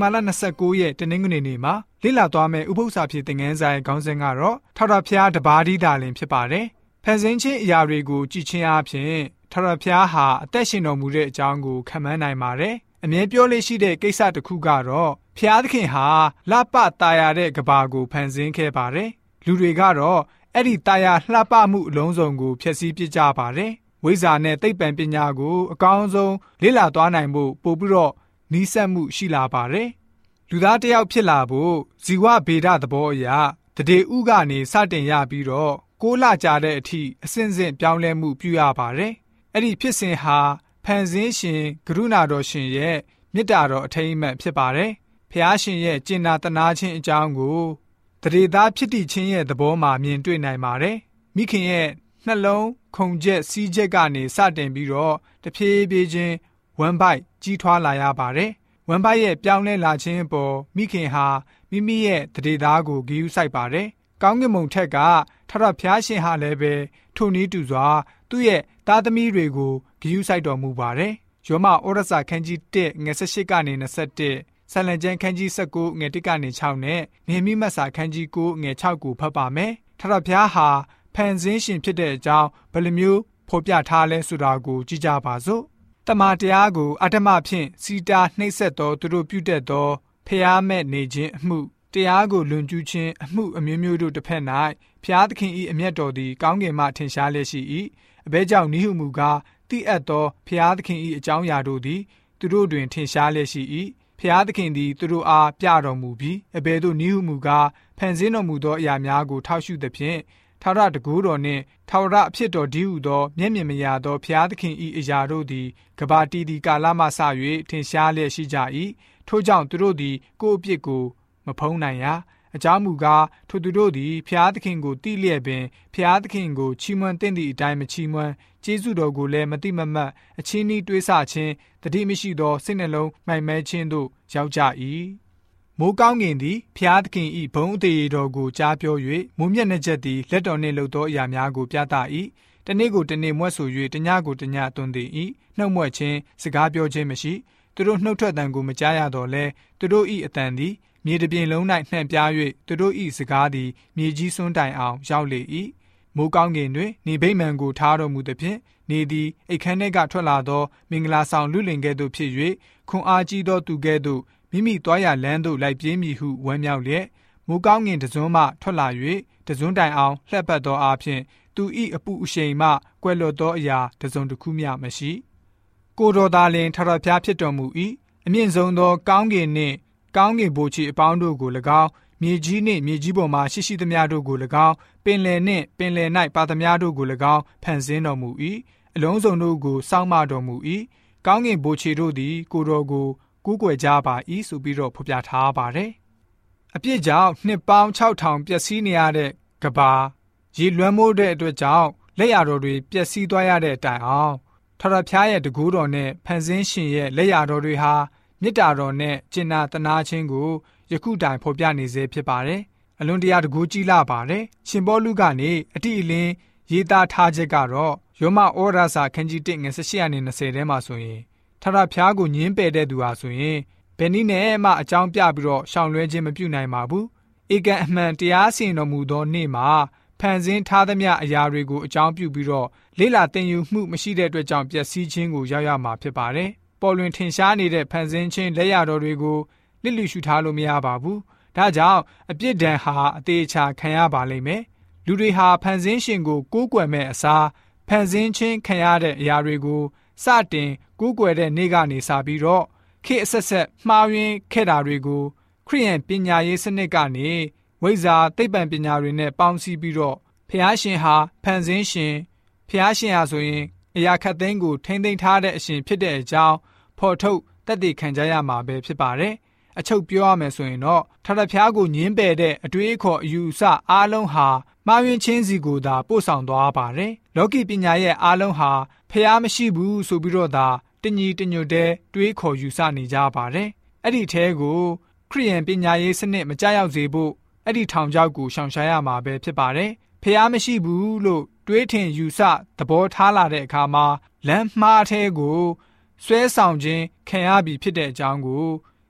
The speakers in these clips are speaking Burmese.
တင်ဘာလ29ရက်တနင်္ဂနွေနေ့မှာလေ့လာသွားမယ့်ဥပုသ္စာဖြစ်တဲ့ငန်းဆိုင်ခေါင်းစဉ်ကတော့ထာဝရဘုရားတပါးဒီတာလင်ဖြစ်ပါတယ်။ဖန်ဆင်းခြင်းအရာတွေကိုကြည်ချင်းအားဖြင့်ထာဝရဘုရားဟာအသက်ရှင်တော်မူတဲ့အကြောင်းကိုခံမှန်းနိုင်ပါတယ်။အမြဲပြောလေ့ရှိတဲ့ကိစ္စတစ်ခုကတော့ဘုရားသခင်ဟာလပတာယာတဲ့ကဘာကိုဖန်ဆင်းခဲ့ပါတယ်။လူတွေကတော့အဲ့ဒီတာယာလှပမှုအလုံးစုံကိုဖျက်ဆီးပစ်ကြပါတယ်။ဝိဇ္ဇာနဲ့သိပ္ပံပညာကိုအကောင်းဆုံးလေ့လာသွားနိုင်ဖို့ပို့ပြီးတော့ နီးစပ်မှုရှိလာပါတယ်။လူသားတစ်ယောက်ဖြစ်လာဖို့ဇီဝဗေဒသဘောအရတရေဥကနေစတင်ရပြီးတော့ကိုးလကြာတဲ့အထိအစဉ်စဉ်ပြောင်းလဲမှုပြုရပါတယ်။အဲ့ဒီဖြစ်စဉ်ဟာဖန်ဆင်းရှင်ကရုဏာတော်ရှင်ရဲ့မေတ္တာတော်အထိမ်းအမှတ်ဖြစ်ပါတယ်။ဖျားရှင်ရဲ့ကျင်နာတနာခြင်းအကြောင်းကိုတရေသားဖြစ်တည်ခြင်းရဲ့သဘောမှာမြင်တွေ့နိုင်ပါတယ်။မိခင်ရဲ့နှလုံးခုန်ချက်စီးချက်ကနေစတင်ပြီးတော့တဖြည်းဖြည်းချင်းဝမ်ဘို က်ကြီးထွားလာရပါတယ်။ဝမ်ဘိုက်ရဲ့ပြောင်းလဲလာခြင်းအပေါ်မိခင်ဟာမိမိရဲ့တရေသားကိုဂီယူဆိုင်ပါတယ်။ကောင်းကင်ဘုံထက်ကထထဖျားရှင်ဟာလည်းပဲထိုနည်းတူစွာသူ့ရဲ့သားသမီးတွေကိုဂီယူဆိုင်တော်မူပါတယ်။ယောမဩရစာခန်းကြီး1ငွေ18ကနေ21ဆလန်ကျန်းခန်းကြီး19ငွေ1ကနေ6နဲ့နေမိမတ်စာခန်းကြီး9ငွေ6ကိုဖတ်ပါမယ်။ထထဖျားဟာဖန်ဆင်းရှင်ဖြစ်တဲ့အကြောင်းဘယ်လိုမျိုးဖော်ပြထားလဲဆိုတာကိုကြည့်ကြပါစို့ တမန်တရားကိုအတ္တမဖြင့်စီတာနှိပ်စက်သောသူတို့ပြုတတ်သောဖျားမဲ့နေခြင်းအမှုတရားကိုလွန်ကျူးခြင်းအမှုအမျိုးမျိုးတို့တစ်ဖက်၌ဖျားသခင်၏အမျက်တော်သည်ကောင်းကင်မှထင်ရှားလျက်ရှိ၏အဘဲကြောင့်နိဟုမူကားတိအပ်သောဖျားသခင်၏အကြောင်းအရာတို့သည်သူတို့တွင်ထင်ရှားလျက်ရှိ၏ဖျားသခင်သည်သူတို့အားပြတော်မူပြီးအဘဲတို့နိဟုမူကားဖန်ဆင်းတော်မူသောအရာများကိုထောက်ရှုသဖြင့် ထာဝရတကူတော်နှင့်ထာဝရအဖြစ်တော်ဒီဟုသောမျက်မြင်မရသောဖျားသခင်၏အရာတို့သည်ကဘာတီဒီကာလမှစ၍ထင်ရှားလျက်ရှိကြ၏ထို့ကြောင့်သူတို့သည်ကိုယ့်အပြစ်ကိုမဖုံးနိုင်ရာအကြောင်းမူကားထိုသူတို့သည်ဖျားသခင်ကိုတိလျက်ပင်ဖျားသခင်ကိုချီးမွမ်းသင့်သည့်အတိုင်းမချီးမွမ်းကျေးဇူးတော်ကိုလည်းမတိမမတ်အချင်းဤတွေးဆခြင်းတတိမရှိသောစိတ်နှလုံးမှိုင်မဲခြင်းတို့ရောက်ကြ၏ မိုးကောင်းကင်သည်ဖျားသခင်ဤဘုံအသေးတော်ကိုကြားပြော၍မိုးမျက်နှာချက်သည်လက်တော်နှင့်လှုပ်သောအရာများကိုပြသ၏တနေ့ကိုတနေ့မွဲ့ဆို၍တညကိုတညသွန်သည်၏နှုတ်မွဲ့ခြင်းစကားပြောခြင်းမရှိသူတို့နှုတ်ထွက်တံကိုမကြားရတော့လဲသူတို့ဤအတန်သည်မြေတပြင်လုံး၌နှံ့ပြား၍သူတို့ဤစကားသည်မြေကြီးစွန်းတိုင်အောင်ရောက်လေ၏မိုးကောင်းကင်တွင်နေဗိမှန်ကိုထားတော်မူသဖြင့်နေသည်အိတ်ခမ်းထဲကထွက်လာသောမင်္ဂလာဆောင်လူလင်ကဲ့သို့ဖြစ်၍ခွန်အားကြီးသောသူကဲ့သို့ မိမိသွားရလမ်းသို့လိုက်ပြေးမည်ဟုဝမ်းမြောက်လျက်မိုးကောင်းကင်တစွန်းမှထွက်လာ၍တစွန်းတိုင်အောင်လှက်ပတ်သောအားဖြင့်သူ၏အပူအရှိန်မှကွယ်လွတ်သောအရာတစုံတစ်ခုမျှမရှိ ကိုတော်သားလင်ထထဖျားဖြစ်တော်မူ၏အမြင့်ဆုံးသော ကောင်းကင်နှင့် ကောင်းကင်ဘိုးချီအပေါင်းတို့ကို၎င်းမြေကြီးနှင့်မြေကြီးပေါ်မှရှိရှိသမျှတို့ကို၎င်းပင်လယ်နှင့်ပင်လယ်၌ပါသမျှတို့ကို၎င်းဖန်ဆင်းတော်မူ၏အလုံးစုံတို့ကိုစောင့်မတော်မူ၏ကောင်းကင်ဘိုးချီတို့သည် ကိုတော်ကို ကူးကွယ်ကြပါ၏ဆိုပြီးတော့ဖော်ပြထားပါတယ်။အပြစ်ကြောင့်နှစ်ပေါင်း6000ပျက်စီးနေရတဲ့ကဘာရေလွှမ်းမိုးတဲ့အတွက်ကြောင့်လက်ရတော်တွေပျက်စီးသွားရတဲ့အတိုင်အောင်ထထဖျားရဲ့တကူးတော်နဲ့ဖန်ဆင်းရှင်ရဲ့လက်ရတော်တွေဟာမေတ္တာတော်နဲ့ကျင်နာတနာခြင်းကိုယခုတိုင်ဖော်ပြနေစေဖြစ်ပါတယ်။အလွန်တရာတကူးကြီးလာပါတယ်။ရှင်ဘောလူကနေအတိအလင်းရေးသားထားချက်ကတော့ယောမဩရာစာခန်းကြီး1ငွေ18နဲ့20ထဲမှာဆိုရင် ထထဖျားကိုညင်းပယ်တဲ့သူဟာဆိုရင်ဘယ်နည်းနဲ့မှအကြောင်းပြပြီးတော့ရှောင်လွှဲခြင်းမပြုနိုင်ပါဘူး။ဧကန်အမှန်တရားစီရင်တော်မူသောနေ့မှာဖန်ဆင်းထားသမျှအရာတွေကိုအကြောင်းပြုပြီးတော့လေးလာတင်ယူမှုမရှိတဲ့အတွက်ကြောင့်ပျက်စီးခြင်းကိုရောက်ရမှာဖြစ်ပါတယ်။ပေါ်လွင်ထင်ရှားနေတဲ့ဖန်ဆင်းခြင်းလက်ရတော်တွေကိုလစ်လျရှုထားလို့မရပါဘူး။ဒါကြောင့်အပြစ်ဒဏ်ဟာအသေးချာခံရပါလိမ့်မယ်။လူတွေဟာဖန်ဆင်းရှင်ကိုကိုးကွယ်မဲ့အစားဖန်ဆင်းခြင်းခံရတဲ့အရာတွေကိုစတင် ကိုးကွယ်တဲ့နေ့ကနေစပြီးတော့ခေအဆက်ဆက်မှားယွင်းခဲ့တာတွေကိုခရိယန်ပညာရေးစနစ်ကနေဝိဇာသိပ္ပံပညာတွေနဲ့ပေါင်းစည်းပြီးတော့ဖះရှင်ဟာဖန်ဆင်းရှင်ဖះရှင်ဟာဆိုရင်အရာခတ်သိမ်းကိုထိမ့်သိမ်းထားတဲ့အရှင်ဖြစ်တဲ့အကြောင်းဖော်ထုတ်တက်တည်ခံကြရမှာပဲဖြစ်ပါတယ်။အချုပ်ပြောရမယ်ဆိုရင်တော့ထထဖျားကိုညင်းပယ်တဲ့အတွေးအခေါ်အယူအဆအားလုံးဟာမှားယွင်းခြင်းစီကိုသာပို့ဆောင်သွားပါတယ်။လောကီပညာရဲ့အားလုံးဟာဖះမရှိဘူးဆိုပြီးတော့သာ တညီတညွတ်တဲ့တွေးခေါ်ယူဆနေကြပါတယ်။အဲ့ဒီထဲကိုခရိယန်ပညာရေးစနစ်မကြောက်ရောက်စေဖို့အဲ့ဒီထောင်ချောက်ကိုရှောင်ရှားရမှာပဲဖြစ်ပါတယ်။ဖះမရှိဘူးလို့တွေးထင်ယူဆသဘောထားလာတဲ့အခါမှာလမ်းမှားထဲကိုဆွဲဆောင်ခြင်းခံရပြီဖြစ်တဲ့အကြောင်းကို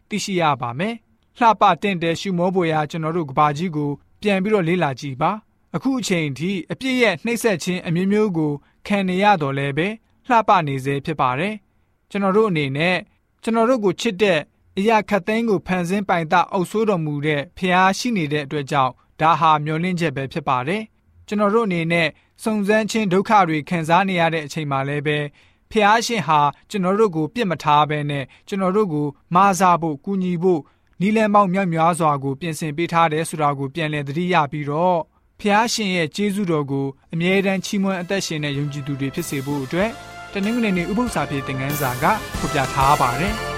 သိရှိရပါမယ်။လှပတင့်တဲ့ရှုမောပွေရာကျွန်တော်တို့ကဘာကြီးကိုပြန်ပြီးတော့လေ့လာကြည့်ပါ။အခုအချိန်ထိအပြစ်ရဲ့နှိမ့်ဆက်ခြင်းအမျိုးမျိုးကိုခံနေရတော့လဲပဲလှပနေစေဖြစ်ပါတယ်။ ကျွန်တော်တို့အနေနဲ့ကျွန်တော်တို့ကိုချစ်တဲ့အရာခတ်သိမ်းကိုဖန်ဆင်းပိုင်တာအုပ်ဆိုးတော်မူတဲ့ဖျားရှိနေတဲ့အတွက်ကြောင့်ဒါဟာမျောလင့်ချက်ပဲဖြစ်ပါတယ်။ကျွန်တော်တို့အနေနဲ့စုံစမ်းခြင်းဒုက္ခတွေခံစားနေရတဲ့အချိန်မှာလည်းပဲဖျားရှင်ဟာကျွန်တော်တို့ကိုပြစ်မထားဘဲနဲ့ကျွန်တော်တို့ကိုမာစားဖို့ကူညီဖို့နီလန်ပေါင်းမြောက်များစွာကိုပြင်ဆင်ပေးထားတယ်ဆိုတာကိုပြန်လည်သတိရပြီးတော့ဖျားရှင်ရဲ့ကျေးဇူးတော်ကိုအမြဲတမ်းချီးမွမ်းအသက်ရှင်တဲ့ယုံကြည်သူတွေဖြစ်စေဖို့အတွက် တနင်္ဂနွေနေ့ဥပုသ္စာပြေသင်ခန်းစာကဖော်ပြထားပါတယ်။